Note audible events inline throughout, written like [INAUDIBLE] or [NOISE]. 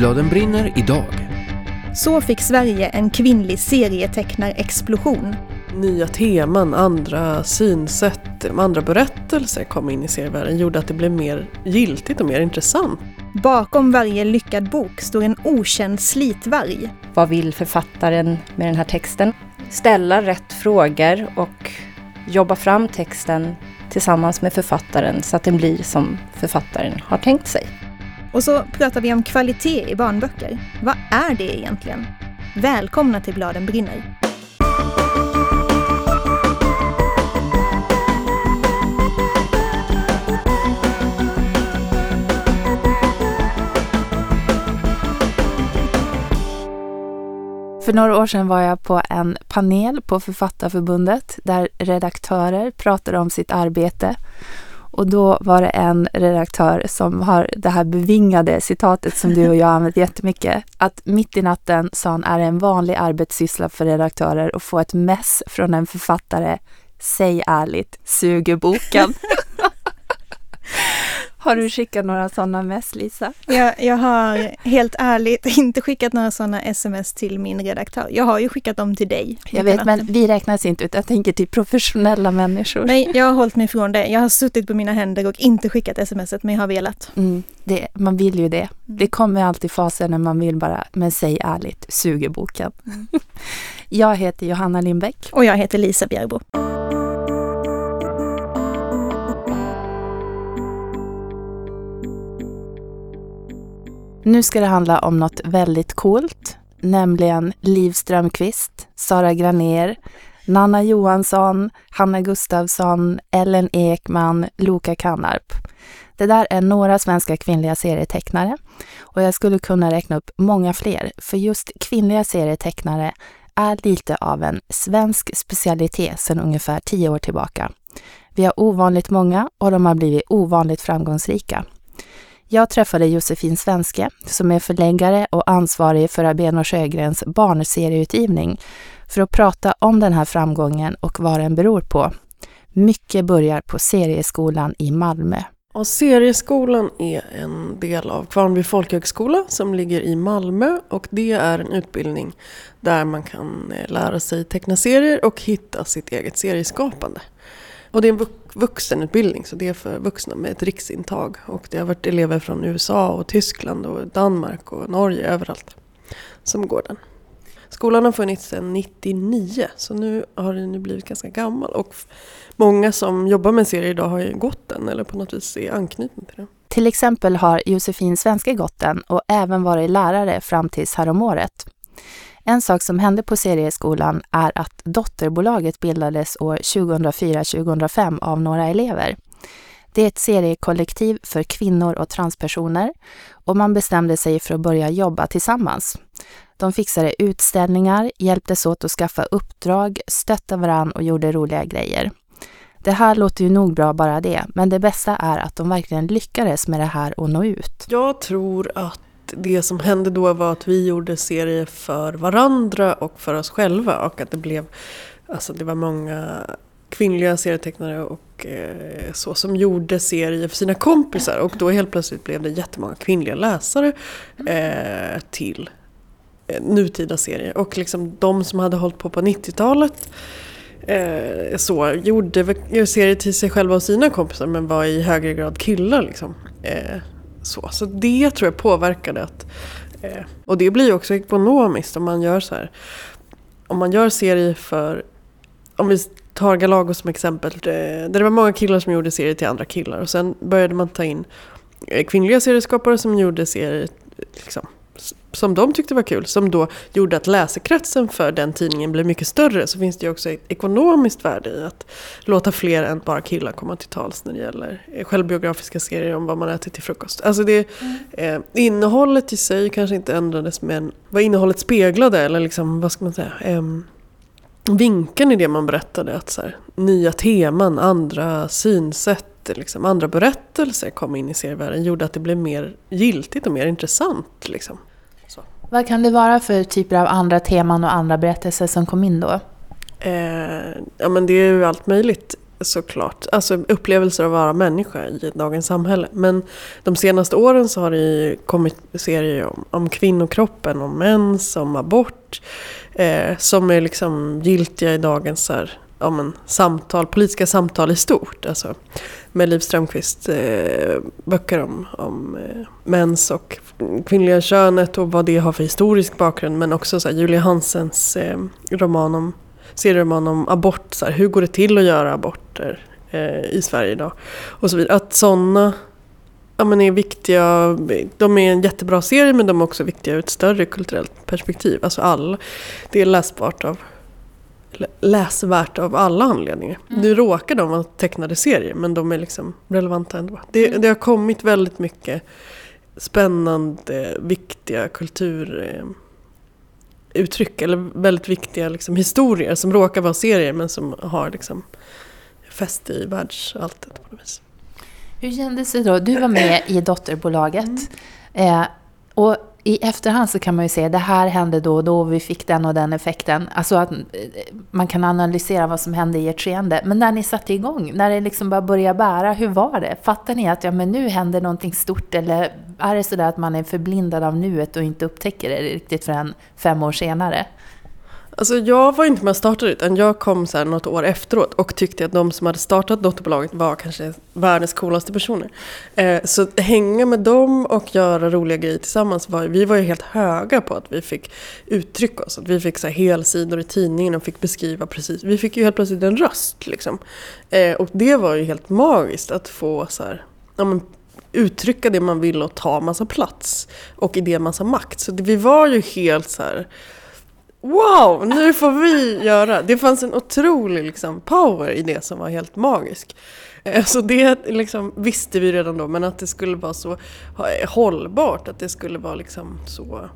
Bladen brinner idag. Så fick Sverige en kvinnlig serietecknarexplosion. Nya teman, andra synsätt, andra berättelser kom in i serievärlden gjorde att det blev mer giltigt och mer intressant. Bakom varje lyckad bok står en okänd slitvarg. Vad vill författaren med den här texten? Ställa rätt frågor och jobba fram texten tillsammans med författaren så att den blir som författaren har tänkt sig. Och så pratar vi om kvalitet i barnböcker. Vad är det egentligen? Välkomna till Bladen brinner. För några år sedan var jag på en panel på Författarförbundet där redaktörer pratade om sitt arbete. Och då var det en redaktör som har det här bevingade citatet som du och jag använt jättemycket. Att mitt i natten, sa han, är en vanlig arbetssyssla för redaktörer att få ett mess från en författare. Säg ärligt, suger boken. [LAUGHS] Har du skickat några sådana mess, Lisa? Jag, jag har helt ärligt inte skickat några sådana sms till min redaktör. Jag har ju skickat dem till dig. Jag vet, men vi räknas inte ut. Jag tänker till professionella människor. Nej, jag har hållit mig från det. Jag har suttit på mina händer och inte skickat smset, men jag har velat. Mm, det, man vill ju det. Mm. Det kommer alltid faser när man vill bara, men säg ärligt, suger boken. Mm. [LAUGHS] jag heter Johanna Lindbäck. Och jag heter Lisa Bjärbo. Nu ska det handla om något väldigt coolt, nämligen Liv Strömquist, Sara Graner, Nanna Johansson, Hanna Gustavsson, Ellen Ekman, Loka Kannarp. Det där är några svenska kvinnliga serietecknare och jag skulle kunna räkna upp många fler, för just kvinnliga serietecknare är lite av en svensk specialitet sedan ungefär tio år tillbaka. Vi har ovanligt många och de har blivit ovanligt framgångsrika. Jag träffade Josefin Svenske som är förläggare och ansvarig för Aben Sjögrens barnserieutgivning för att prata om den här framgången och vad den beror på. Mycket börjar på Serieskolan i Malmö. Och serieskolan är en del av Kvarnby folkhögskola som ligger i Malmö och det är en utbildning där man kan eh, lära sig teckna serier och hitta sitt eget serieskapande. Och det är en vuxenutbildning så det är för vuxna med ett riksintag. Och det har varit elever från USA och Tyskland och Danmark och Norge överallt som går den. Skolan har funnits sedan 99 så nu har den ju blivit ganska gammal. Och många som jobbar med serier idag har ju gått den eller på något vis är anknuten till den. Till exempel har Josefin Svenske gått den och även varit lärare fram tills häromåret. En sak som hände på serieskolan är att dotterbolaget bildades år 2004-2005 av några elever. Det är ett seriekollektiv för kvinnor och transpersoner och man bestämde sig för att börja jobba tillsammans. De fixade utställningar, hjälptes åt att skaffa uppdrag, stöttade varann och gjorde roliga grejer. Det här låter ju nog bra bara det, men det bästa är att de verkligen lyckades med det här och nå ut. Jag tror att det som hände då var att vi gjorde serier för varandra och för oss själva och att det blev, alltså det var många kvinnliga serietecknare och eh, så som gjorde serier för sina kompisar och då helt plötsligt blev det jättemånga kvinnliga läsare eh, till eh, nutida serier och liksom de som hade hållit på på 90-talet eh, så gjorde serier till sig själva och sina kompisar men var i högre grad killar liksom. Eh, så, så det tror jag påverkade att... Eh, och det blir ju också ekonomiskt om man gör så här. Om man gör serier för... Om vi tar Galago som exempel. Eh, där det var många killar som gjorde serier till andra killar. Och sen började man ta in eh, kvinnliga serieskapare som gjorde serier liksom, som de tyckte var kul, som då gjorde att läsekretsen för den tidningen blev mycket större, så finns det ju också ett ekonomiskt värde i att låta fler än bara killar komma till tals när det gäller eh, självbiografiska serier om vad man äter till frukost. Alltså det, mm. eh, innehållet i sig kanske inte ändrades, men vad innehållet speglade, eller liksom, vad ska man säga, eh, vinkeln i det man berättade, att så här, nya teman, andra synsätt, liksom, andra berättelser kom in i serievärlden gjorde att det blev mer giltigt och mer intressant. Liksom. Vad kan det vara för typer av andra teman och andra berättelser som kom in då? Eh, ja men det är ju allt möjligt. såklart. Alltså upplevelser av att vara människa i dagens samhälle. Men de senaste åren så har det ju kommit serier om, om kvinnokroppen, om mens, om abort. Eh, som är liksom giltiga i dagens här, ja, men, samtal, politiska samtal i stort. Alltså, med Liv Strömqvist eh, böcker om, om eh, mens och kvinnliga könet och vad det har för historisk bakgrund. Men också så här, Julia Hansens eh, roman om, serieroman om abort. Så här, hur går det till att göra aborter eh, i Sverige idag? Och så vidare. Att sådana ja, men är viktiga. De är en jättebra serie men de är också viktiga ur ett större kulturellt perspektiv. Alltså all, det är läsbart av läsvärt av alla anledningar. Mm. Nu råkar de vara tecknade serier men de är liksom relevanta ändå. Det, mm. det har kommit väldigt mycket spännande, viktiga kulturuttryck eller väldigt viktiga liksom, historier som råkar vara serier men som har liksom, fäste i världsalltet på något vis. Hur kändes det då? Du var med i dotterbolaget. Mm. Eh, och i efterhand så kan man ju säga det här hände då och då och vi fick den och den effekten. Alltså att eh, man kan analysera vad som hände i ert skeende. Men när ni satte igång, när det liksom bara började bära, hur var det? Fattar ni att ja, men nu händer någonting stort eller är det sådär att man är förblindad av nuet och inte upptäcker det riktigt förrän fem år senare? Alltså jag var inte med och startade utan jag kom så här något år efteråt och tyckte att de som hade startat dotterbolaget var kanske världens coolaste personer. Eh, så hänga med dem och göra roliga grejer tillsammans, var, vi var ju helt höga på att vi fick uttrycka oss. Att vi fick så här helsidor i tidningen och fick beskriva precis, vi fick ju helt plötsligt en röst liksom. Eh, och det var ju helt magiskt att få så här, ja, men, uttrycka det man vill och ta massa plats. Och i det massa makt. Så det, vi var ju helt så här Wow, nu får vi göra. Det fanns en otrolig liksom, power i det som var helt magisk. Eh, så det liksom, visste vi redan då, men att det skulle vara så hållbart, att det skulle vara liksom så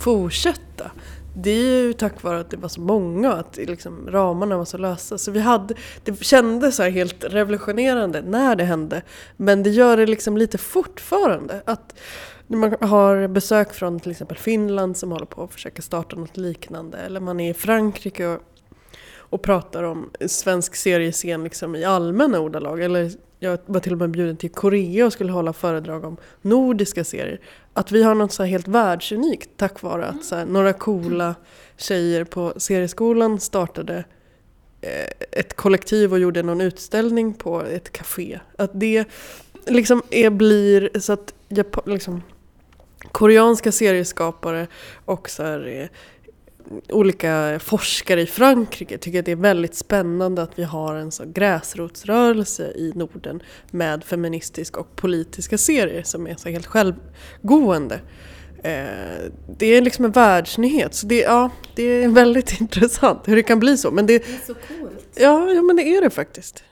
fortsätta. Det är ju tack vare att det var så många och att liksom, ramarna var så lösa. Så vi hade, det kändes så helt revolutionerande när det hände. Men det gör det liksom lite fortfarande. Att man har besök från till exempel Finland som håller på att försöka starta något liknande. Eller man är i Frankrike och, och pratar om svensk seriescen liksom i allmänna ordalag. Eller jag var till och med bjuden till Korea och skulle hålla föredrag om nordiska serier. Att vi har något så helt världsunikt tack vare att så här, några coola tjejer på serieskolan startade eh, ett kollektiv och gjorde någon utställning på ett café. Att det liksom är, blir så att jag, liksom, koreanska serieskapare och så här, eh, olika forskare i Frankrike tycker att det är väldigt spännande att vi har en så gräsrotsrörelse i Norden med feministiska och politiska serier som är så helt självgående. Eh, det är liksom en världsnyhet, så det, ja, det är [LAUGHS] väldigt intressant hur det kan bli så. Men det, det är så coolt. Ja, ja, men det är det faktiskt.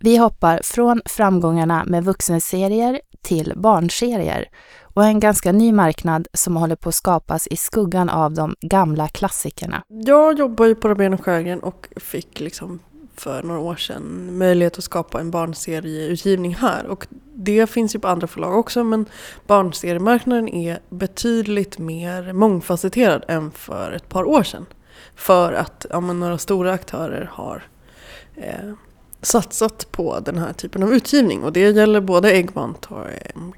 Vi hoppar från framgångarna med vuxenserier till barnserier och en ganska ny marknad som håller på att skapas i skuggan av de gamla klassikerna. Jag jobbar ju på Rabén och Sjögren och fick liksom för några år sedan möjlighet att skapa en barnserieutgivning här. Och det finns ju på andra förlag också men barnseriemarknaden är betydligt mer mångfacetterad än för ett par år sedan. För att ja, några stora aktörer har eh, satsat på den här typen av utgivning. Och det gäller både Egmont, och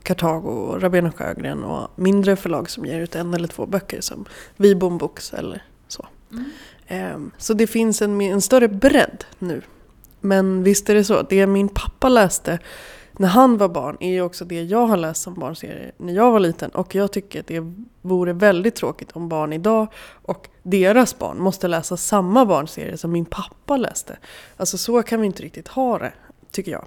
Kartago, Rabén och Sjögren och mindre förlag som ger ut en eller två böcker som Vibom Books eller så. Mm. Ehm, så det finns en, en större bredd nu. Men visst är det så, det min pappa läste när han var barn är ju också det jag har läst som barnserie när jag var liten. Och jag tycker att det vore väldigt tråkigt om barn idag och deras barn måste läsa samma barnserie som min pappa läste. Alltså så kan vi inte riktigt ha det, tycker jag.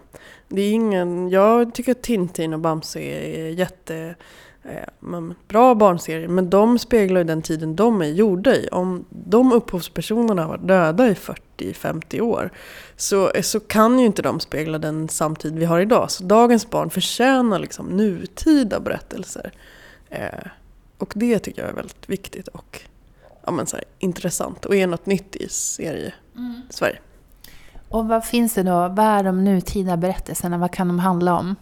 Det är ingen, jag tycker att Tintin och Bamse är jätte eh, mm, bra barnserier, men de speglar ju den tiden de är gjorda i. Om de upphovspersonerna var döda i 40-50 år så, så kan ju inte de spegla den samtid vi har idag. Så dagens barn förtjänar liksom nutida berättelser. Eh, och det tycker jag är väldigt viktigt och ja, men så här, intressant och är något nytt i serie-Sverige. Mm. Och vad finns det då? Vad är de nutida berättelserna? Vad kan de handla om?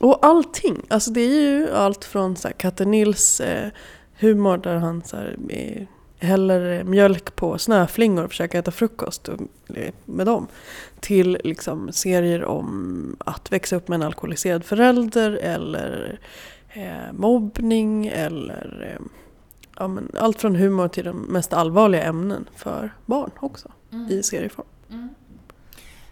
Och allting. Alltså det är ju allt från så här, Katte Nils eh, humor där han så här, är häller mjölk på snöflingor och försöker äta frukost med dem. Till liksom serier om att växa upp med en alkoholiserad förälder eller eh, mobbning eller eh, ja, allt från humor till de mest allvarliga ämnen för barn också mm. i serieform. Mm.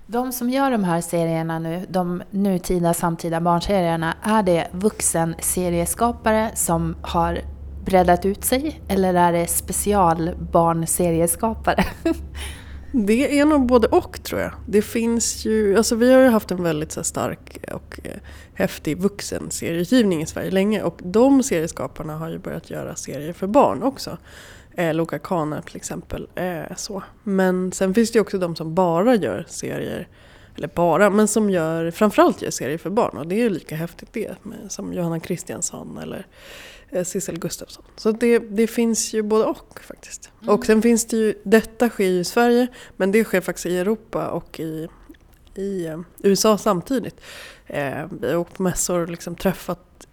De som gör de här serierna nu, de nutida samtida barnserierna, är det vuxenserieskapare som har breddat ut sig eller är det specialbarnserieskapare? [LAUGHS] Det är nog både och tror jag. Det finns ju, alltså vi har ju haft en väldigt så stark och eh, häftig vuxenserieutgivning i Sverige länge och de serieskaparna har ju börjat göra serier för barn också. Eh, Loka Kana till exempel. Eh, så. Men sen finns det ju också de som bara gör serier, eller bara, men som gör, framförallt gör serier för barn och det är ju lika häftigt det. Med, som Johanna Kristiansson eller eh, Sissel Gustafsson. Så det, det finns ju både och faktiskt. Mm. Och sen finns det ju, detta sker ju i Sverige men det sker faktiskt i Europa och i, i eh, USA samtidigt. Eh, vi har åkt på mässor och liksom träffat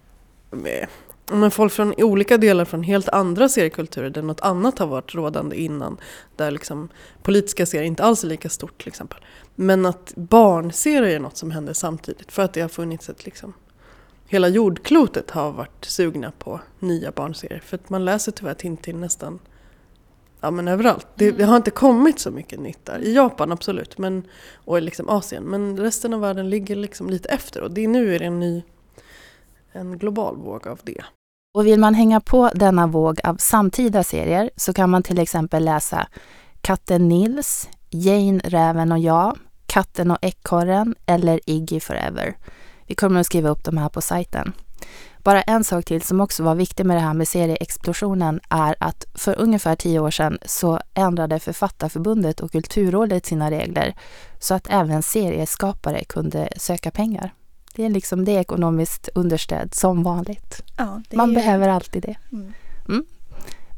med men folk från olika delar från helt andra seriekulturer där något annat har varit rådande innan. Där liksom politiska serier inte alls är lika stort till exempel. Men att barnserier är något som händer samtidigt för att det har funnits ett liksom Hela jordklotet har varit sugna på nya barnserier för att man läser tyvärr Tintin nästan ja, men överallt. Det, det, har inte kommit så mycket nytt där. I Japan absolut, men, och i liksom Asien. Men resten av världen ligger liksom lite efter och det, nu är det en ny en global våg av det. Och vill man hänga på denna våg av samtida serier så kan man till exempel läsa Katten Nils, Jane, Räven och jag, Katten och ekorren eller Iggy Forever. Vi kommer att skriva upp de här på sajten. Bara en sak till som också var viktig med det här med serieexplosionen är att för ungefär tio år sedan så ändrade Författarförbundet och Kulturrådet sina regler så att även serieskapare kunde söka pengar. Det är liksom det ekonomiskt understöd som vanligt. Ja, Man är... behöver alltid det. Mm. Mm.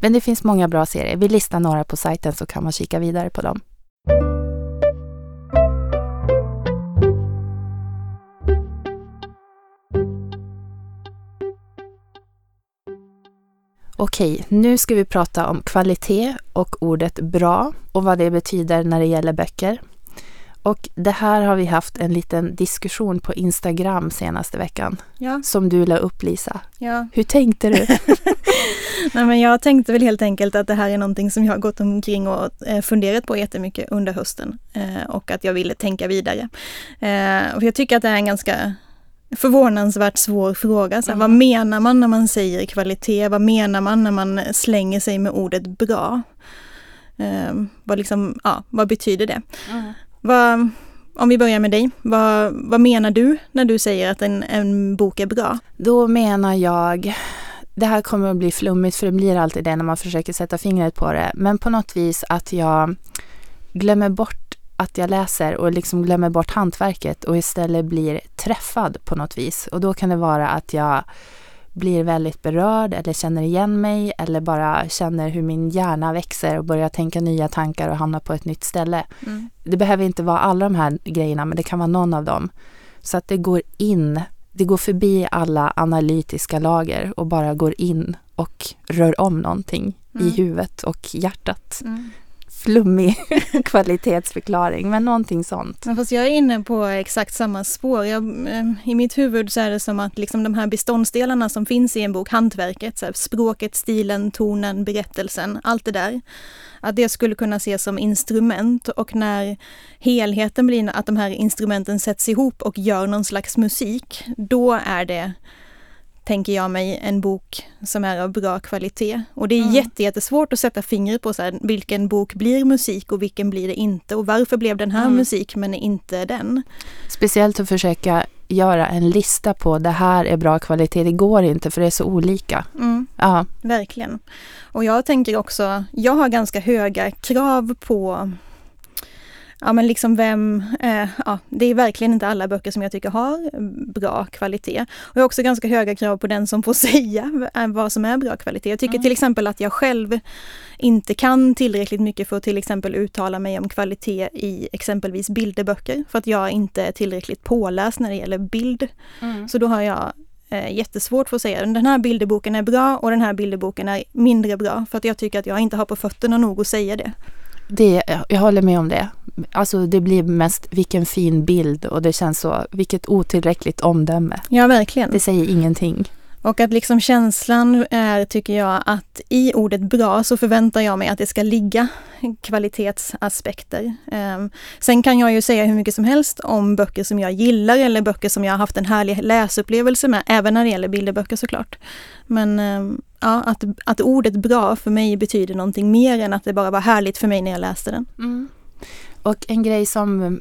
Men det finns många bra serier. Vi listar några på sajten så kan man kika vidare på dem. Okej, nu ska vi prata om kvalitet och ordet bra och vad det betyder när det gäller böcker. Och det här har vi haft en liten diskussion på Instagram senaste veckan. Ja. Som du la upp Lisa. Ja. Hur tänkte du? [LAUGHS] Nej, men jag tänkte väl helt enkelt att det här är någonting som jag har gått omkring och eh, funderat på jättemycket under hösten. Eh, och att jag ville tänka vidare. Eh, och jag tycker att det är en ganska förvånansvärt svår fråga. Så mm. Vad menar man när man säger kvalitet? Vad menar man när man slänger sig med ordet bra? Eh, vad, liksom, ja, vad betyder det? Mm. Vad, om vi börjar med dig, vad, vad menar du när du säger att en, en bok är bra? Då menar jag det här kommer att bli flummigt för det blir alltid det när man försöker sätta fingret på det. Men på något vis att jag glömmer bort att jag läser och liksom glömmer bort hantverket och istället blir träffad på något vis. Och då kan det vara att jag blir väldigt berörd eller känner igen mig eller bara känner hur min hjärna växer och börjar tänka nya tankar och hamna på ett nytt ställe. Mm. Det behöver inte vara alla de här grejerna men det kan vara någon av dem. Så att det går in, det går förbi alla analytiska lager och bara går in och rör om någonting mm. i huvudet och hjärtat. Mm flummig [LAUGHS] kvalitetsförklaring, men någonting sånt. Men fast jag är inne på exakt samma spår. Jag, eh, I mitt huvud så är det som att liksom de här beståndsdelarna som finns i en bok, hantverket, så här, språket, stilen, tonen, berättelsen, allt det där. Att det skulle kunna ses som instrument och när helheten blir att de här instrumenten sätts ihop och gör någon slags musik, då är det tänker jag mig, en bok som är av bra kvalitet. Och det är mm. jätte, jättesvårt att sätta fingret på så här, vilken bok blir musik och vilken blir det inte och varför blev den här mm. musik men inte den. Speciellt att försöka göra en lista på det här är bra kvalitet, det går inte för det är så olika. Mm. Ja. Verkligen. Och jag tänker också, jag har ganska höga krav på ja men liksom vem, eh, ja det är verkligen inte alla böcker som jag tycker har bra kvalitet. Och jag har också ganska höga krav på den som får [LAUGHS] säga vad som är bra kvalitet. Jag tycker mm. till exempel att jag själv inte kan tillräckligt mycket för att till exempel uttala mig om kvalitet i exempelvis bilderböcker för att jag inte är tillräckligt påläst när det gäller bild. Mm. Så då har jag eh, jättesvårt för att säga den här bilderboken är bra och den här bilderboken är mindre bra. För att jag tycker att jag inte har på fötterna nog att säga det. Det, jag håller med om det. Alltså det blir mest vilken fin bild och det känns så, vilket otillräckligt omdöme. Ja, verkligen. Det säger ingenting. Och att liksom känslan är, tycker jag, att i ordet bra så förväntar jag mig att det ska ligga kvalitetsaspekter. Um, sen kan jag ju säga hur mycket som helst om böcker som jag gillar eller böcker som jag har haft en härlig läsupplevelse med, även när det gäller bilderböcker såklart. Men um, ja, att, att ordet bra för mig betyder någonting mer än att det bara var härligt för mig när jag läste den. Mm. Och en grej som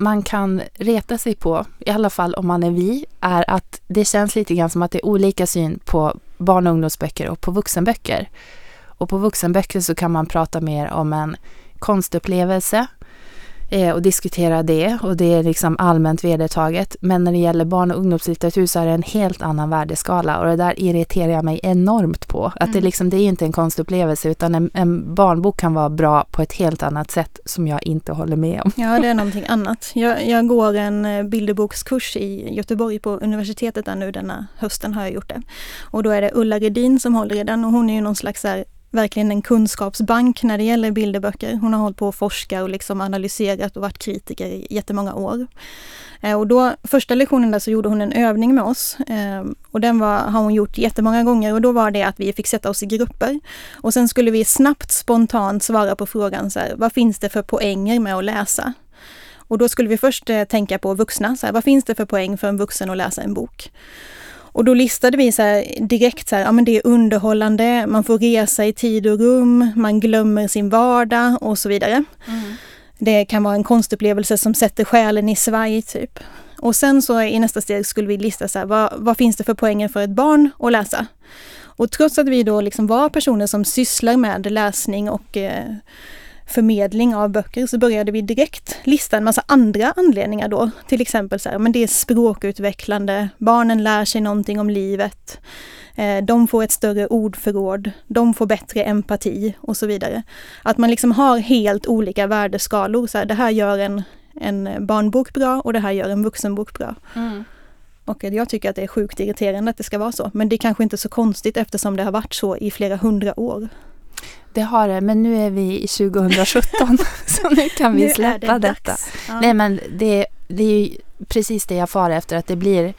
man kan reta sig på, i alla fall om man är vi, är att det känns lite grann som att det är olika syn på barn och ungdomsböcker och på vuxenböcker. Och på vuxenböcker så kan man prata mer om en konstupplevelse eh, och diskutera det och det är liksom allmänt vedertaget. Men när det gäller barn och ungdomslitteratur så är det en helt annan värdeskala och det där irriterar jag mig enormt på. Att mm. det liksom, det är inte en konstupplevelse utan en, en, barnbok kan vara bra på ett helt annat sätt som jag inte håller med om. Ja, det är någonting annat. Jag, jag går en eh, bilderbokskurs i Göteborg på universitetet där nu denna hösten har jag gjort det. Och då är det Ulla Redin som håller i den och hon är ju någon slags här verkligen en kunskapsbank när det gäller bilderböcker. Hon har hållit på att forska och liksom analyserat och varit kritiker i jättemånga år. Eh, och då, första lektionen där så gjorde hon en övning med oss eh, och den var, har hon gjort jättemånga gånger och då var det att vi fick sätta oss i grupper. Och sen skulle vi snabbt spontant svara på frågan så här, vad finns det för poänger med att läsa? Och då skulle vi först eh, tänka på vuxna, så här, vad finns det för poäng för en vuxen att läsa en bok? Och då listade vi så direkt så här, ja men det är underhållande, man får resa i tid och rum, man glömmer sin vardag och så vidare. Mm. Det kan vara en konstupplevelse som sätter själen i svaj typ. Och sen så i nästa steg skulle vi lista så här, vad, vad finns det för poänger för ett barn att läsa? Och trots att vi då liksom var personer som sysslar med läsning och eh, förmedling av böcker så började vi direkt lista en massa andra anledningar då. Till exempel så här, men det är språkutvecklande, barnen lär sig någonting om livet, eh, de får ett större ordförråd, de får bättre empati och så vidare. Att man liksom har helt olika värdeskalor. Så här, det här gör en, en barnbok bra och det här gör en vuxenbok bra. Mm. Och jag tycker att det är sjukt irriterande att det ska vara så. Men det är kanske inte så konstigt eftersom det har varit så i flera hundra år. Det har det, men nu är vi i 2017 [LAUGHS] så nu kan vi släppa det detta. Ja. Nej men det, det är ju precis det jag far efter, att det blir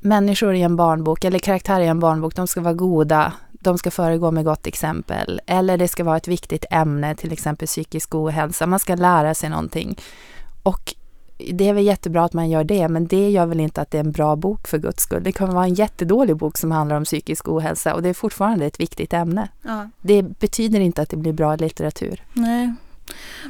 människor i en barnbok eller karaktärer i en barnbok, de ska vara goda, de ska föregå med gott exempel. Eller det ska vara ett viktigt ämne, till exempel psykisk ohälsa. Man ska lära sig någonting. Och det är väl jättebra att man gör det, men det gör väl inte att det är en bra bok för guds skull. Det kan vara en jättedålig bok som handlar om psykisk ohälsa och det är fortfarande ett viktigt ämne. Ja. Det betyder inte att det blir bra litteratur. Nej.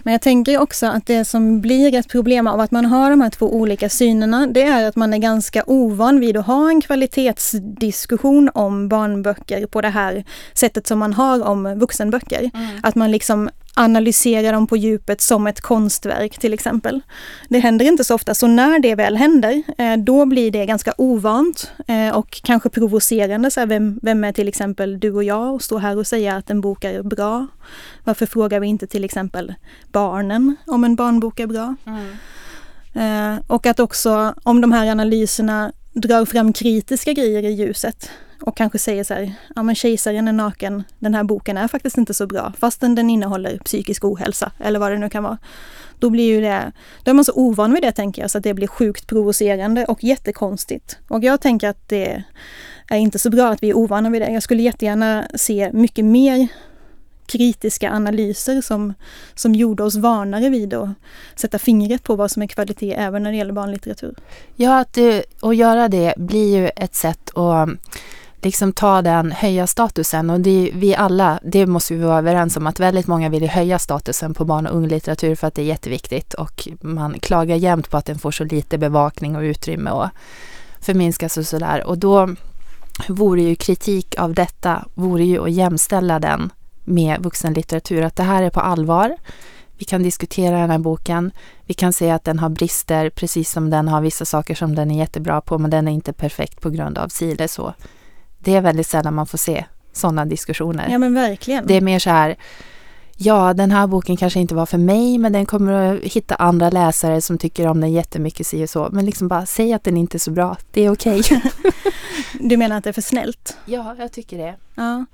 Men jag tänker också att det som blir ett problem av att man har de här två olika synerna, det är att man är ganska ovan vid att ha en kvalitetsdiskussion om barnböcker på det här sättet som man har om vuxenböcker. Mm. Att man liksom analysera dem på djupet som ett konstverk till exempel. Det händer inte så ofta, så när det väl händer, eh, då blir det ganska ovant eh, och kanske provocerande. Så här, vem, vem är till exempel du och jag och står här och säger att en bok är bra? Varför frågar vi inte till exempel barnen om en barnbok är bra? Mm. Eh, och att också om de här analyserna drar fram kritiska grejer i ljuset och kanske säger så här, ja men kejsaren är naken, den här boken är faktiskt inte så bra fastän den innehåller psykisk ohälsa eller vad det nu kan vara. Då blir ju det, då är man så ovan vid det tänker jag så att det blir sjukt provocerande och jättekonstigt. Och jag tänker att det är inte så bra att vi är ovana vid det. Jag skulle jättegärna se mycket mer kritiska analyser som, som gjorde oss vanare vid att sätta fingret på vad som är kvalitet även när det gäller barnlitteratur. Ja, att, att göra det blir ju ett sätt att liksom ta den, höja statusen och det, vi alla, det måste vi vara överens om att väldigt många vill höja statusen på barn och unglitteratur för att det är jätteviktigt och man klagar jämt på att den får så lite bevakning och utrymme och förminskas och sådär och då vore ju kritik av detta, vore ju att jämställa den med vuxenlitteratur, att det här är på allvar. Vi kan diskutera den här boken. Vi kan se att den har brister, precis som den har vissa saker som den är jättebra på, men den är inte perfekt på grund av si eller så. Det är väldigt sällan man får se sådana diskussioner. Ja men verkligen. Det är mer så här, ja, den här boken kanske inte var för mig, men den kommer att hitta andra läsare som tycker om den jättemycket, si och så. Men liksom bara säg att den inte är så bra, det är okej. Okay. [LAUGHS] du menar att det är för snällt? Ja, jag tycker det. Ja.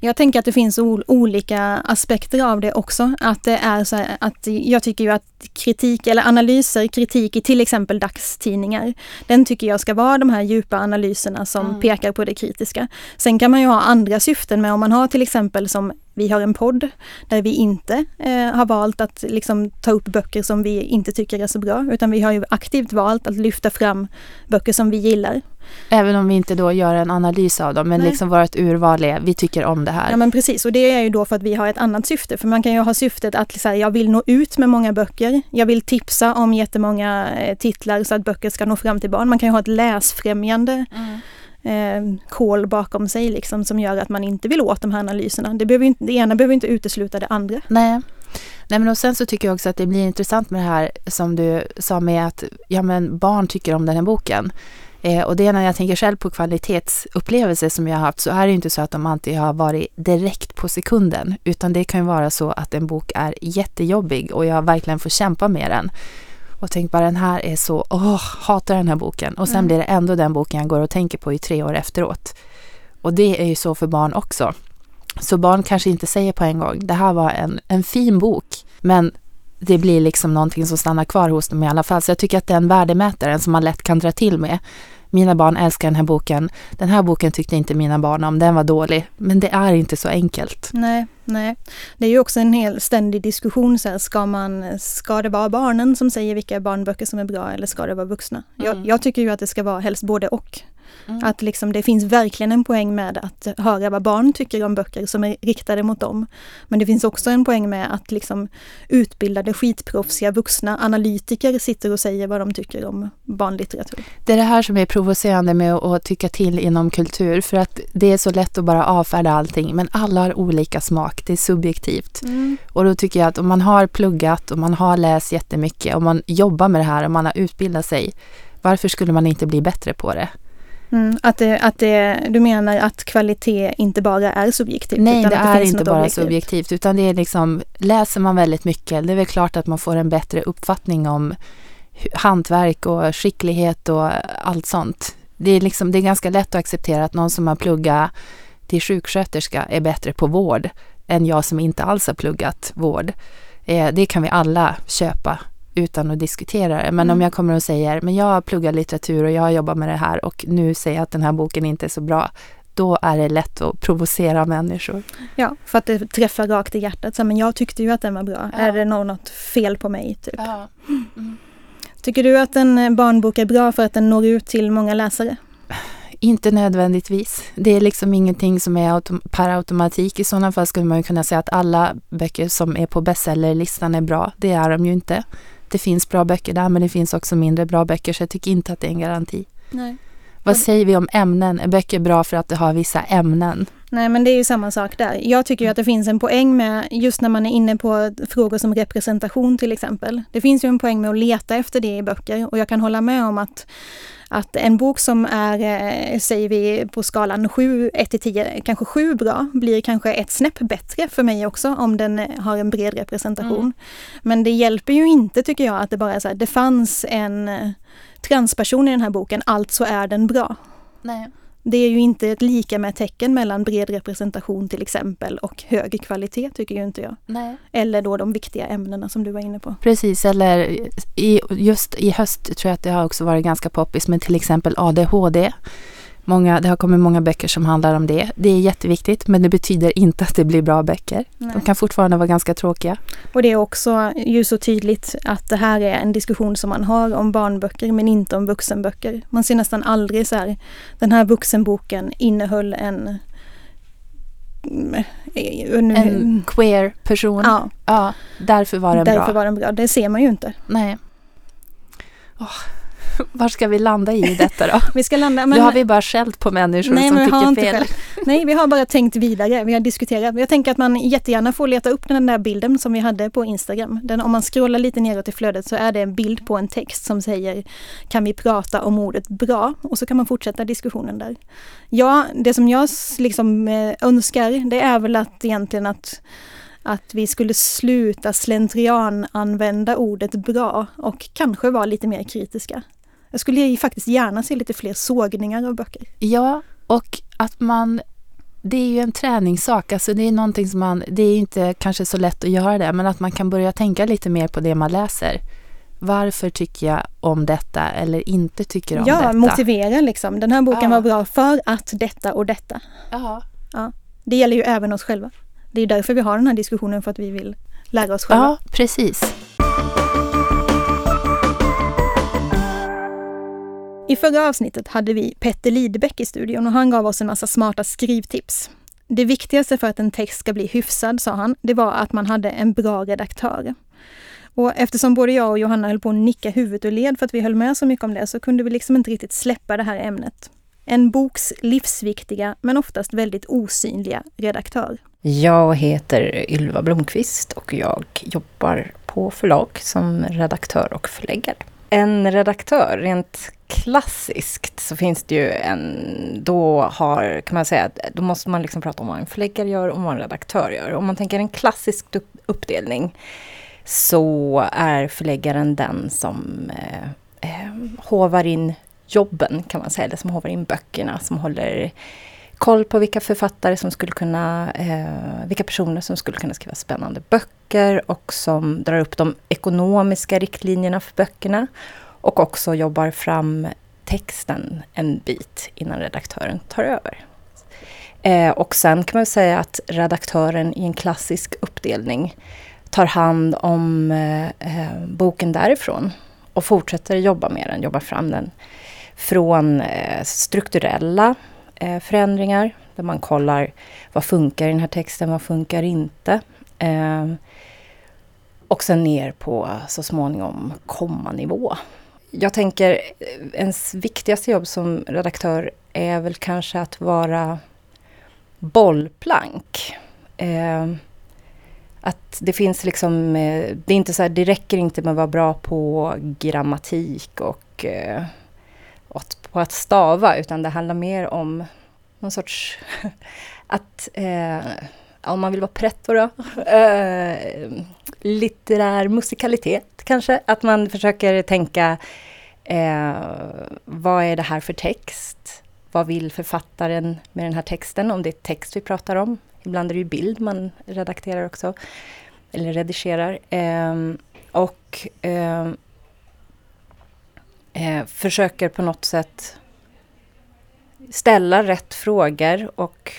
Jag tänker att det finns olika aspekter av det också. Att det är så här, att jag tycker ju att kritik eller analyser, kritik i till exempel dagstidningar, den tycker jag ska vara de här djupa analyserna som mm. pekar på det kritiska. Sen kan man ju ha andra syften med om man har till exempel som vi har en podd där vi inte eh, har valt att liksom ta upp böcker som vi inte tycker är så bra, utan vi har ju aktivt valt att lyfta fram böcker som vi gillar. Även om vi inte då gör en analys av dem, men Nej. liksom vårt urval är, vi tycker om det här. Ja men precis, och det är ju då för att vi har ett annat syfte. För man kan ju ha syftet att så här, jag vill nå ut med många böcker. Jag vill tipsa om jättemånga eh, titlar så att böcker ska nå fram till barn. Man kan ju ha ett läsfrämjande mm Eh, kol bakom sig liksom, som gör att man inte vill åt de här analyserna. Det, behöver inte, det ena behöver inte utesluta det andra. Nej. Nej men och sen så tycker jag också att det blir intressant med det här som du sa med att ja, men barn tycker om den här boken. Eh, och det är när jag tänker själv på kvalitetsupplevelser som jag har haft så är det inte så att de alltid har varit direkt på sekunden utan det kan ju vara så att en bok är jättejobbig och jag verkligen får kämpa med den. Och tänk bara den här är så, åh, hatar den här boken. Och sen mm. blir det ändå den boken jag går och tänker på i tre år efteråt. Och det är ju så för barn också. Så barn kanske inte säger på en gång, det här var en, en fin bok, men det blir liksom någonting som stannar kvar hos dem i alla fall. Så jag tycker att den värdemätaren som man lätt kan dra till med. Mina barn älskar den här boken. Den här boken tyckte inte mina barn om, den var dålig. Men det är inte så enkelt. Nej, nej. Det är ju också en hel ständig diskussion. Så här, ska, man, ska det vara barnen som säger vilka barnböcker som är bra eller ska det vara vuxna? Mm. Jag, jag tycker ju att det ska vara helst både och. Mm. Att liksom, det finns verkligen en poäng med att höra vad barn tycker om böcker som är riktade mot dem. Men det finns också en poäng med att liksom, utbildade skitproffsiga vuxna analytiker sitter och säger vad de tycker om barnlitteratur. Det är det här som är provocerande med att tycka till inom kultur. För att det är så lätt att bara avfärda allting. Men alla har olika smak. Det är subjektivt. Mm. Och då tycker jag att om man har pluggat och man har läst jättemycket och man jobbar med det här och man har utbildat sig. Varför skulle man inte bli bättre på det? Mm, att, det, att det, du menar att kvalitet inte bara är subjektivt? Nej, det, det är inte bara objektivt. subjektivt utan det är liksom, läser man väldigt mycket, det är väl klart att man får en bättre uppfattning om hantverk och skicklighet och allt sånt. Det är, liksom, det är ganska lätt att acceptera att någon som har pluggat till sjuksköterska är bättre på vård än jag som inte alls har pluggat vård. Eh, det kan vi alla köpa utan att diskutera det. Men mm. om jag kommer och säger, men jag har pluggat litteratur och jag har jobbat med det här och nu säger jag att den här boken inte är så bra. Då är det lätt att provocera människor. Ja, för att det träffar rakt i hjärtat. Så, men jag tyckte ju att den var bra. Ja. Är det något fel på mig? Typ? Ja. Mm. Tycker du att en barnbok är bra för att den når ut till många läsare? Inte nödvändigtvis. Det är liksom ingenting som är autom per automatik. I sådana fall skulle man kunna säga att alla böcker som är på bestsellerlistan är bra. Det är de ju inte det finns bra böcker där men det finns också mindre bra böcker så jag tycker inte att det är en garanti. Nej. Vad säger vi om ämnen? Är böcker bra för att det har vissa ämnen? Nej men det är ju samma sak där. Jag tycker att det finns en poäng med, just när man är inne på frågor som representation till exempel. Det finns ju en poäng med att leta efter det i böcker och jag kan hålla med om att att en bok som är, eh, säger vi på skalan 7, 1 till 10, kanske 7 bra, blir kanske ett snäpp bättre för mig också om den har en bred representation. Mm. Men det hjälper ju inte tycker jag att det bara är så här, det fanns en eh, transperson i den här boken, alltså är den bra. Nej. Det är ju inte ett lika med tecken mellan bred representation till exempel och hög kvalitet tycker ju inte jag. Nej. Eller då de viktiga ämnena som du var inne på. Precis, eller i, just i höst tror jag att det har också varit ganska poppis med till exempel ADHD. Många, det har kommit många böcker som handlar om det. Det är jätteviktigt men det betyder inte att det blir bra böcker. Nej. De kan fortfarande vara ganska tråkiga. Och det är också ju så tydligt att det här är en diskussion som man har om barnböcker men inte om vuxenböcker. Man ser nästan aldrig så här, den här vuxenboken innehöll en en queer person. Ja. ja därför var den därför bra. Därför var den bra. Det ser man ju inte. Nej. Oh, [LAUGHS] var ska vi landa i detta då? [LAUGHS] vi ska landa, men... Nu har vi bara skällt på människor Nej, som tycker fel. Nej, vi har bara tänkt vidare. Vi har diskuterat. Jag tänker att man jättegärna får leta upp den där bilden som vi hade på Instagram. Den, om man scrollar lite neråt i flödet så är det en bild på en text som säger Kan vi prata om ordet bra? Och så kan man fortsätta diskussionen där. Ja, det som jag liksom eh, önskar det är väl att egentligen att Att vi skulle sluta slentrian använda ordet bra och kanske vara lite mer kritiska. Jag skulle ju faktiskt gärna se lite fler sågningar av böcker. Ja, och att man... Det är ju en träningssak, alltså det är någonting som man... Det är inte kanske så lätt att göra det, men att man kan börja tänka lite mer på det man läser. Varför tycker jag om detta eller inte tycker om ja, detta? Ja, motivera liksom. Den här boken Ja. var bra för att detta och detta. Ja. Ja. Det gäller ju även oss själva. Det är därför vi har den här diskussionen, för att vi vill lära oss själva. ja, precis. I förra avsnittet hade vi Petter Lidbeck i studion och han gav oss en massa smarta skrivtips. Det viktigaste för att en text ska bli hyfsad, sa han, det var att man hade en bra redaktör. Och eftersom både jag och Johanna höll på att nicka huvudet ur led för att vi höll med så mycket om det, så kunde vi liksom inte riktigt släppa det här ämnet. En boks livsviktiga, men oftast väldigt osynliga redaktör. Jag heter Ylva Blomqvist och jag jobbar på förlag som redaktör och förläggare. En redaktör, rent klassiskt så finns det ju en, då har, kan man säga, då måste man liksom prata om vad en förläggare gör och vad en redaktör gör. Om man tänker en klassisk uppdelning så är förläggaren den som eh, eh hovar in jobben kan man säga, eller som håvar in böckerna, som håller koll på vilka författare som skulle kunna, eh, vilka personer som skulle kunna skriva spännande böcker och som drar upp de ekonomiska riktlinjerna för böckerna och också jobbar fram texten en bit innan redaktören tar över. Eh, och sen kan man säga att redaktören i en klassisk uppdelning tar hand om eh, eh boken därifrån och fortsätter jobba med den, jobbar fram den från eh, strukturella eh, förändringar där man kollar vad funkar i den här texten, vad funkar inte. Ehm, och sen ner på så småningom kommanivå. Jag tänker eh, ens viktigaste jobb som redaktör är väl kanske att vara bollplank. Eh, att det finns liksom, eh, det är inte så här, det räcker inte med att vara bra på grammatik och eh, åt på att stava, utan det handlar mer om någon sorts [LAUGHS] att, eh, om man vill vara pretto då, eh, litterär musikalitet kanske, att man försöker tänka eh, vad är det här för text? Vad vill författaren med den här texten? Om det är text vi pratar om. Ibland är det ju bild man redakterar också. Eller redigerar. Eh, och ehm, eh, försöker på något sätt ställa rätt frågor och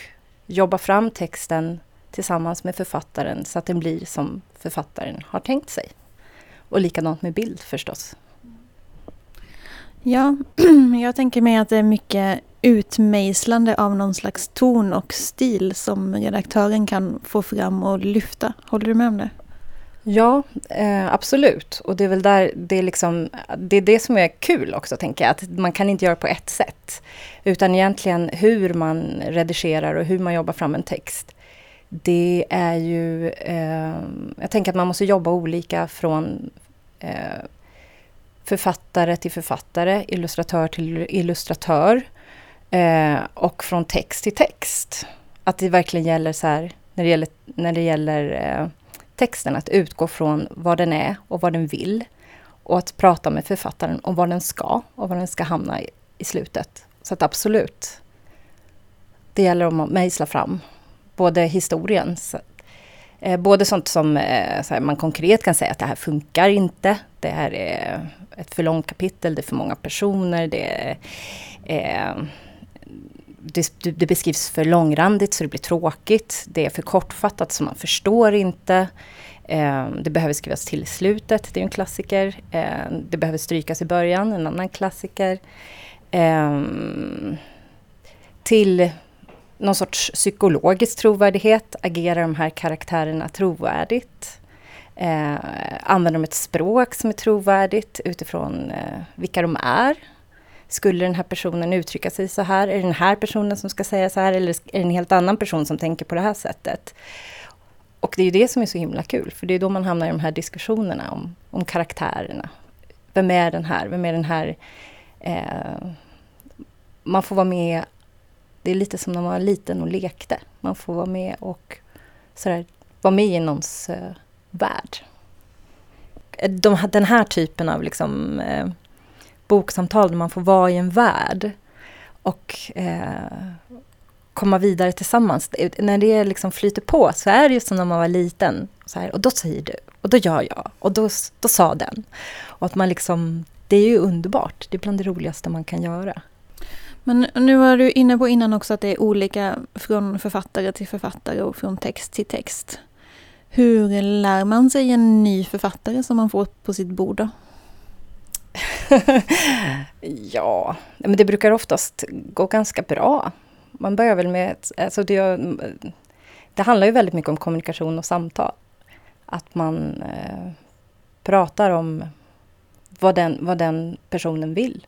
jobba fram texten tillsammans med författaren så att den blir som författaren har tänkt sig. Och likadant med bild förstås. Ja, [CLEARS THROAT] jag tänker mig att det är mycket utmejslande av någon slags ton och stil som redaktören kan få fram och lyfta. Håller du med om det? Ja, eh, absolut. Och det är väl där det är, liksom, det är det som är kul också, tänker jag. Att man kan inte göra på ett sätt. Utan egentligen hur man redigerar och hur man jobbar fram en text. Det är ju... Eh, jag tänker att man måste jobba olika från eh, författare till författare, illustratör till illustratör. Eh, och från text till text. Att det verkligen gäller så här, när det gäller, när det gäller eh, texten, att utgå från vad den är och vad den vill. Och att prata med författaren om vad den ska och var den ska hamna i, i slutet. Så att absolut, det gäller att mejsla fram både historien, så, eh, både sånt som eh, så här, man konkret kan säga att det här funkar inte. Det här är ett för långt kapitel, det är för många personer, det är eh, det, det beskrivs för långrandigt så det blir tråkigt. Det är för kortfattat så man förstår inte. Eh, det behöver skrivas till i slutet, det är en klassiker. Eh, det behöver strykas i början, en annan klassiker. Eh, till någon sorts psykologisk trovärdighet. Agerar de här karaktärerna trovärdigt? Eh, använder de ett språk som är trovärdigt utifrån eh, vilka de är? Skulle den här personen uttrycka sig så här? Är det den här personen som ska säga så här? Eller är det en helt annan person som tänker på det här sättet? Och det är ju det som är så himla kul, för det är då man hamnar i de här diskussionerna om, om karaktärerna. Vem är den här? Vem är den här? Eh, man får vara med. Det är lite som när man var liten och lekte. Man får vara med och sådär vara med i någons eh, värld. De, den här typen av liksom, eh, boksamtal där man får vara i en värld och eh, komma vidare tillsammans. När det liksom flyter på så är det ju som när man var liten. Så här, och då säger du, och då gör jag, och då, då sa den. Och att man liksom, det är ju underbart. Det är bland det roligaste man kan göra. Men nu var du inne på innan också att det är olika från författare till författare och från text till text. Hur lär man sig en ny författare som man får på sitt bord då? [LAUGHS] ja, men det brukar oftast gå ganska bra. Man börjar väl med... Alltså det, det handlar ju väldigt mycket om kommunikation och samtal. Att man eh, pratar om vad den, vad den personen vill.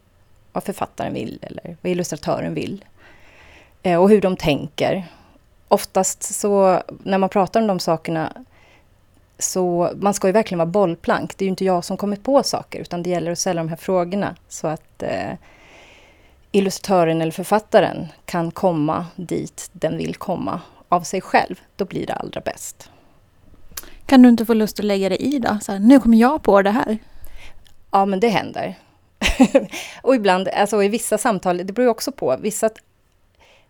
Vad författaren vill eller vad illustratören vill. Eh, och hur de tänker. Oftast så när man pratar om de sakerna så man ska ju verkligen vara bollplank. Det är ju inte jag som kommit på saker utan det gäller att ställa de här frågorna så att eh, illustratören eller författaren kan komma dit den vill komma av sig själv. Då blir det allra bäst. Kan du inte få lust att lägga dig i då? Så här, nu kommer jag på det här. Ja, men det händer. [LAUGHS] och ibland, alltså i vissa samtal, det beror också på. Vissa,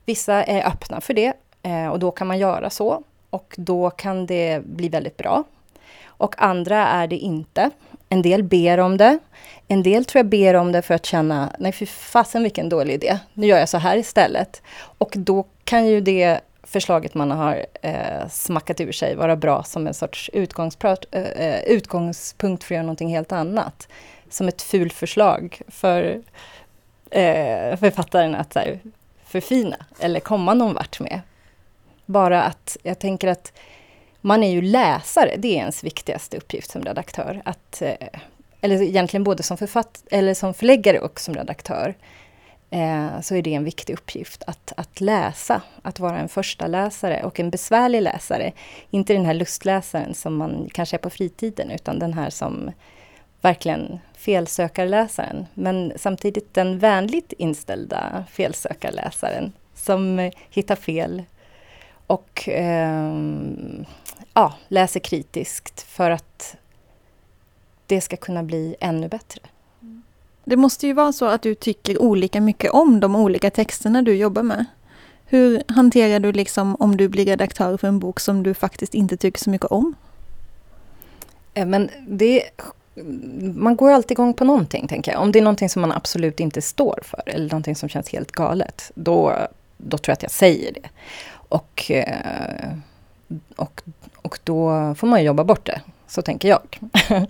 vissa är öppna för det eh, och då kan man göra så. Och då kan det bli väldigt bra. Och andra är det inte. En del ber om det. En del tror jag ber om det för att känna, nej fy fasen vilken dålig idé. Nu gör jag så här istället. Och då kan ju det förslaget man har eh, smackat ur sig vara bra som en sorts utgångspunkt, eh, eh, utgångspunkt för att göra någonting helt annat. Som ett ful förslag för eh, författaren att här, förfina eller komma någon vart med. Bara att jag tänker att man är ju läsare, det är ens viktigaste uppgift som redaktör. Att, eh, eller egentligen både som, författ eller som förläggare och som redaktör. Eh, så är det en viktig uppgift att, att läsa, att vara en första läsare och en besvärlig läsare. Inte den här lustläsaren som man kanske är på fritiden, utan den här som verkligen felsökarläsaren. Men samtidigt den vänligt inställda felsökarläsaren som hittar fel och eh, ja, läser kritiskt för att det ska kunna bli ännu bättre. Det måste ju vara så att du tycker olika mycket om de olika texterna du jobbar med. Hur hanterar du liksom om du blir redaktör för en bok som du faktiskt inte tycker så mycket om? Eh, men det, man går alltid igång på någonting, tänker jag. Om det är någonting som man absolut inte står för eller någonting som känns helt galet, då, då tror jag att jag säger det. Och, eh, och, och då får man jobba bort det. Så tänker jag. [LAUGHS]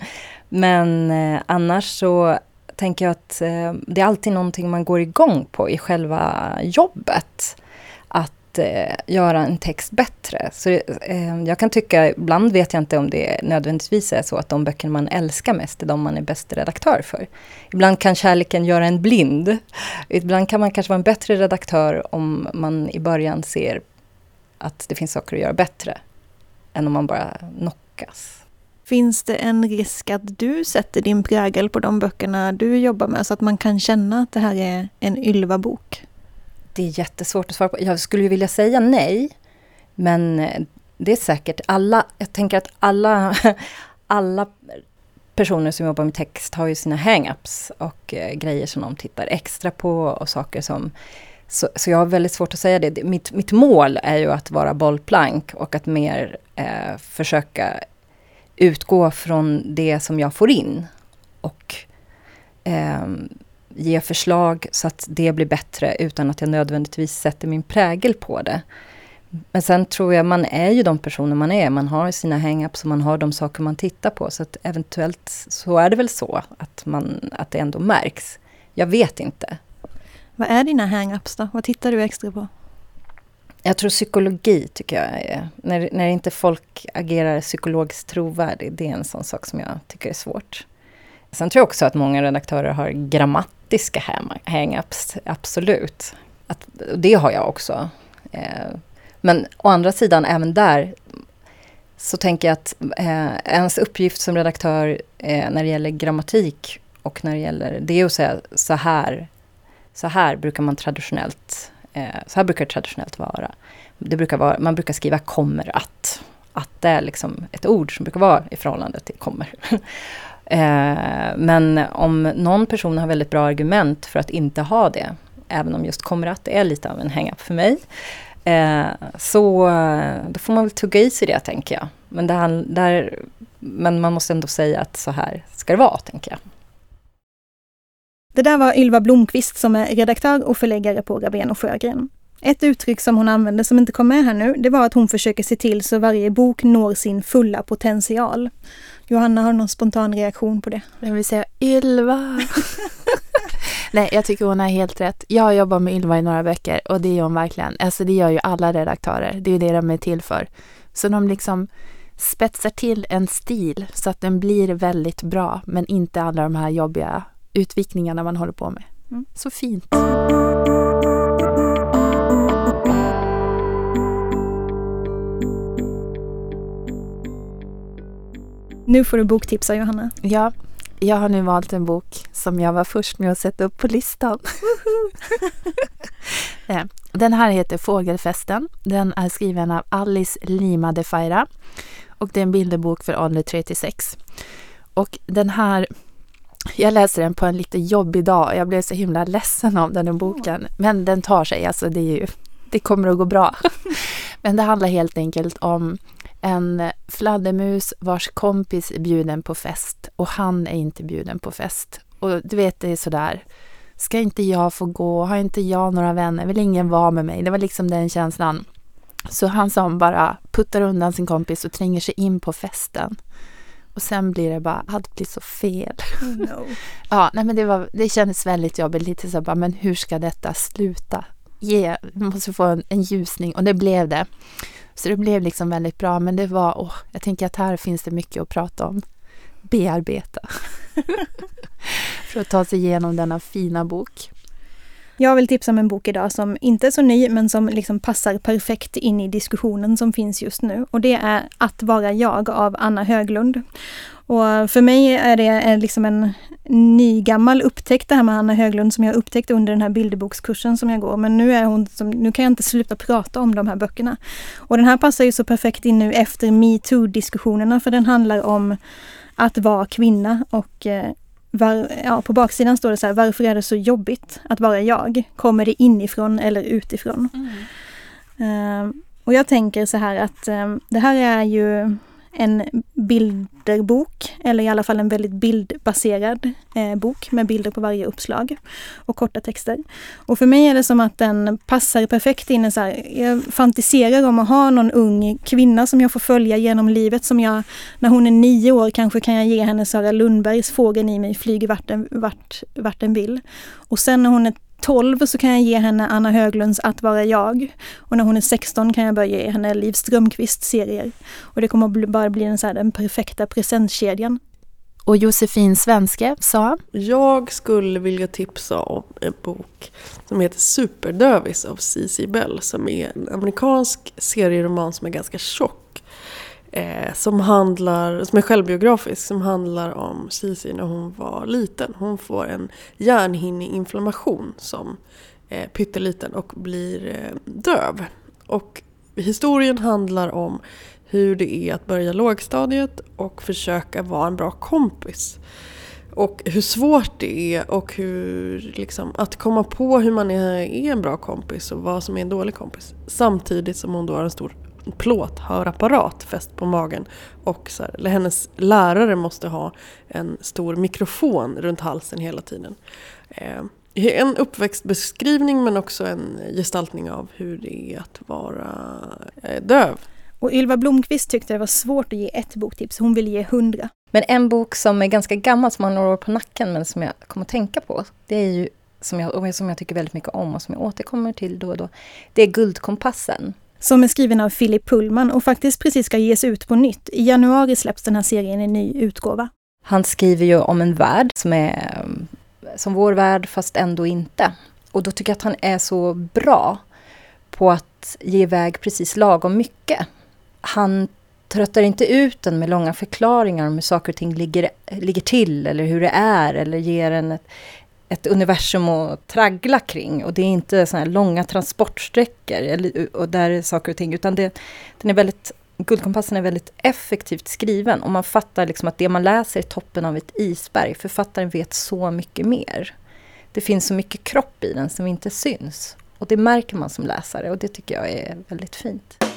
Men eh, annars så tänker jag att eh, det är alltid någonting man går igång på i själva jobbet. Att eh, göra en text bättre. Så eh, jag kan tycka, ibland vet jag inte om det nödvändigtvis är så att de böcker man älskar mest är de man är bäst redaktör för. Ibland kan kärleken göra en blind. Ibland kan man kanske vara en bättre redaktör om man i början ser att det finns saker att göra bättre än om man bara knockas. Finns det en risk att du sätter din prägel på de böckerna du jobbar med så att man kan känna att det här är en Ylva-bok? Det är jättesvårt att svara på. Jag skulle vilja säga nej, men det är säkert alla. Jag tänker att alla, [LAUGHS] alla personer som jobbar med text har ju sina hang-ups och eh, grejer som de tittar extra på och saker som så, så jag har väldigt svårt att säga det. Mitt, mitt mål är ju att vara bollplank och att mer eh, försöka utgå från det som jag får in. Och eh, ge förslag så att det blir bättre utan att jag nödvändigtvis sätter min prägel på det. Men sen tror jag man är ju de personer man är. Man har sina hang-ups och man har de saker man tittar på. Så att eventuellt så är det väl så att, man, att det ändå märks. Jag vet inte. Vad är dina hang-ups då? Vad tittar du extra på? Jag tror psykologi tycker jag är, när, när inte folk agerar psykologiskt trovärdigt, det är en sån sak som jag tycker är svårt. Sen tror jag också att många redaktörer har grammatiska hang-ups, absolut. Att, det har jag också. Eh, men å andra sidan, även där så tänker jag att eh, ens uppgift som redaktör eh, när det gäller grammatik och när det gäller, det är att säga så här så här brukar man traditionellt, eh, så här brukar det traditionellt vara. Det brukar vara. Man brukar skriva kommer att att det är liksom ett ord som brukar vara i förhållande till kommer. [LAUGHS] eh, men om någon person har väldigt bra argument för att inte ha det, även om just kommer att är lite av en hang-up för mig, eh, så eh, då får man väl tugga i sig det, tänker jag. Men, det där, men man måste ändå säga att så här ska det vara, tänker jag. Det där var Ylva Blomqvist som är redaktör och förläggare på Rabén och Sjögren. Ett uttryck som hon använde som inte kom med här nu, det var att hon försöker se till så varje bok når sin fulla potential. Johanna, har någon spontan reaktion på det? Jag vill säga Ylva. [LAUGHS] Nej, jag tycker hon har helt rätt. Jag har jobbat med Ylva i några veckor och det gör hon verkligen. Alltså det gör ju alla redaktörer. Det är det de är till för. Så de liksom spetsar till en stil så att den blir väldigt bra, men inte alla de här jobbiga utvikningarna man håller på med. Mm. Så fint. Nu får du boktipsa Johanna. Ja, jag har nu valt en bok som jag var först med att sätta upp på listan. [LAUGHS] Den här heter Fågelfesten. Den är skriven av Alice Lima de Faira och det är en bilderbok för ålder 3 till 6. Och den här jag läser den på en lite jobbig dag. Jag blev så himla ledsen av den här boken. Men den tar sig, alltså det, ju, det kommer att gå bra. [LAUGHS] Men det handlar helt enkelt om en fladdermus vars kompis är bjuden på fest och han är inte bjuden på fest. Och du vet, det är sådär, ska inte jag få gå? Har inte jag några vänner? Vill ingen vara med mig? Det var liksom den känslan. Så han som bara puttar undan sin kompis och tränger sig in på festen. Och sen blir det bara, allt blir så fel. Oh no. [LAUGHS] ja, nej men det, var, det kändes väldigt jobbigt. Lite så bara, men hur ska detta sluta? Ge, vi måste få en, en ljusning och det blev det. Så det blev liksom väldigt bra, men det var, åh, jag tänker att här finns det mycket att prata om. Bearbeta. [LAUGHS] För att ta sig igenom denna fina bok. Jag vill tipsa om en bok idag som inte är så ny men som liksom passar perfekt in i diskussionen som finns just nu. Och det är Att vara jag av Anna Höglund. Och för mig är det liksom en nygammal upptäckt det här med Anna Höglund som jag upptäckte under den här bilderbokskursen som jag går. Men nu, är hon som, nu kan jag inte sluta prata om de här böckerna. Och den här passar ju så perfekt in nu efter metoo-diskussionerna för den handlar om att vara kvinna och eh, var, ja, på baksidan står det så här, varför är det så jobbigt att vara jag? Kommer det inifrån eller utifrån? Mm. Uh, och jag tänker så här att um, det här är ju en bilderbok, eller i alla fall en väldigt bildbaserad eh, bok med bilder på varje uppslag och korta texter. Och för mig är det som att den passar perfekt in i så här, jag fantiserar om att ha någon ung kvinna som jag får följa genom livet som jag, när hon är nio år kanske kan jag ge henne Sara Lundbergs Fågeln i mig flyger vart den, vart, vart den vill. Och sen när hon är 12 så kan jag ge henne Anna Höglunds Att vara jag. Och när hon är 16 kan jag börja ge henne Liv Strömqvist serier. Och det kommer att bli, bara bli den, så här, den perfekta presentkedjan. Och Josefin Svenske sa? Jag skulle vilja tipsa om en bok som heter Superdövis av C.C. Bell som är en amerikansk serieroman som är ganska tjock Eh, som, handlar, som är självbiografisk, som handlar om Cici när hon var liten. Hon får en hjärnhinneinflammation som eh, pytteliten och blir eh, döv. Och historien handlar om hur det är att börja lågstadiet och försöka vara en bra kompis. Och hur svårt det är och hur, liksom, att komma på hur man är, är en bra kompis och vad som är en dålig kompis. Samtidigt som hon då har en stor plåthörapparat fäst på magen. Och så här, eller hennes lärare måste ha en stor mikrofon runt halsen hela tiden. Eh, en uppväxtbeskrivning men också en gestaltning av hur det är att vara eh, döv. Och Ylva Blomqvist tyckte det var svårt att ge ett boktips, hon ville ge hundra. Men en bok som är ganska gammal, som har några år på nacken, men som jag kommer att tänka på, det är ju som jag, som jag tycker väldigt mycket om och som jag återkommer till då och då. Det är Guldkompassen som är skriven av Philip Pullman och faktiskt precis ska ges ut på nytt. I januari släpps den här serien i ny utgåva. Han skriver ju om en värld som är som vår värld fast ändå inte. Och då tycker jag att han är så bra på att ge iväg precis lagom mycket. Han tröttar inte ut den med långa förklaringar om hur saker och ting ligger, ligger till eller hur det är eller ger en ett, ett universum att traggla kring. Och det är inte såna här långa transportsträckor eller, och där är saker och ting, utan det, den är väldigt Guldkompassen är väldigt effektivt skriven och man fattar liksom att det man läser är toppen av ett isberg. Författaren vet så mycket mer. Det finns så mycket kropp i den som inte syns. Och det märker man som läsare och det tycker jag är väldigt fint.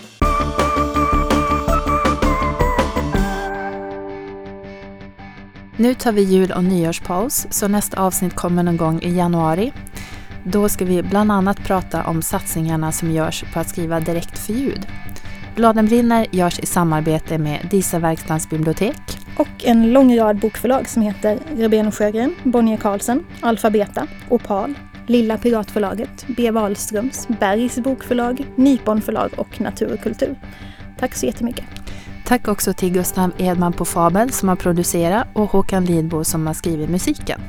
Nu tar vi jul och nyårspaus, så nästa avsnitt kommer någon gång i januari. Då ska vi bland annat prata om satsningarna som görs på att skriva direkt för ljud. Bladen brinner görs i samarbete med Disa Verkstads bibliotek. Och en lång rad bokförlag som heter Reben och Sjögren, Bonnier Karlsson, Alfabeta, Opal, Lilla Piratförlaget, B. Wahlströms, Bergs bokförlag, Nypon förlag och Natur och kultur. Tack så jättemycket. Tack också till Gustav Edman på Fabel som har producerat och Håkan Lidbo som har skrivit musiken.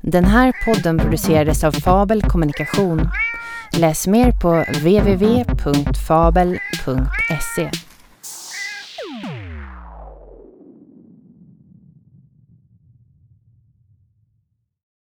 Den här podden producerades av Fabel Kommunikation. Läs mer på www.fabel.se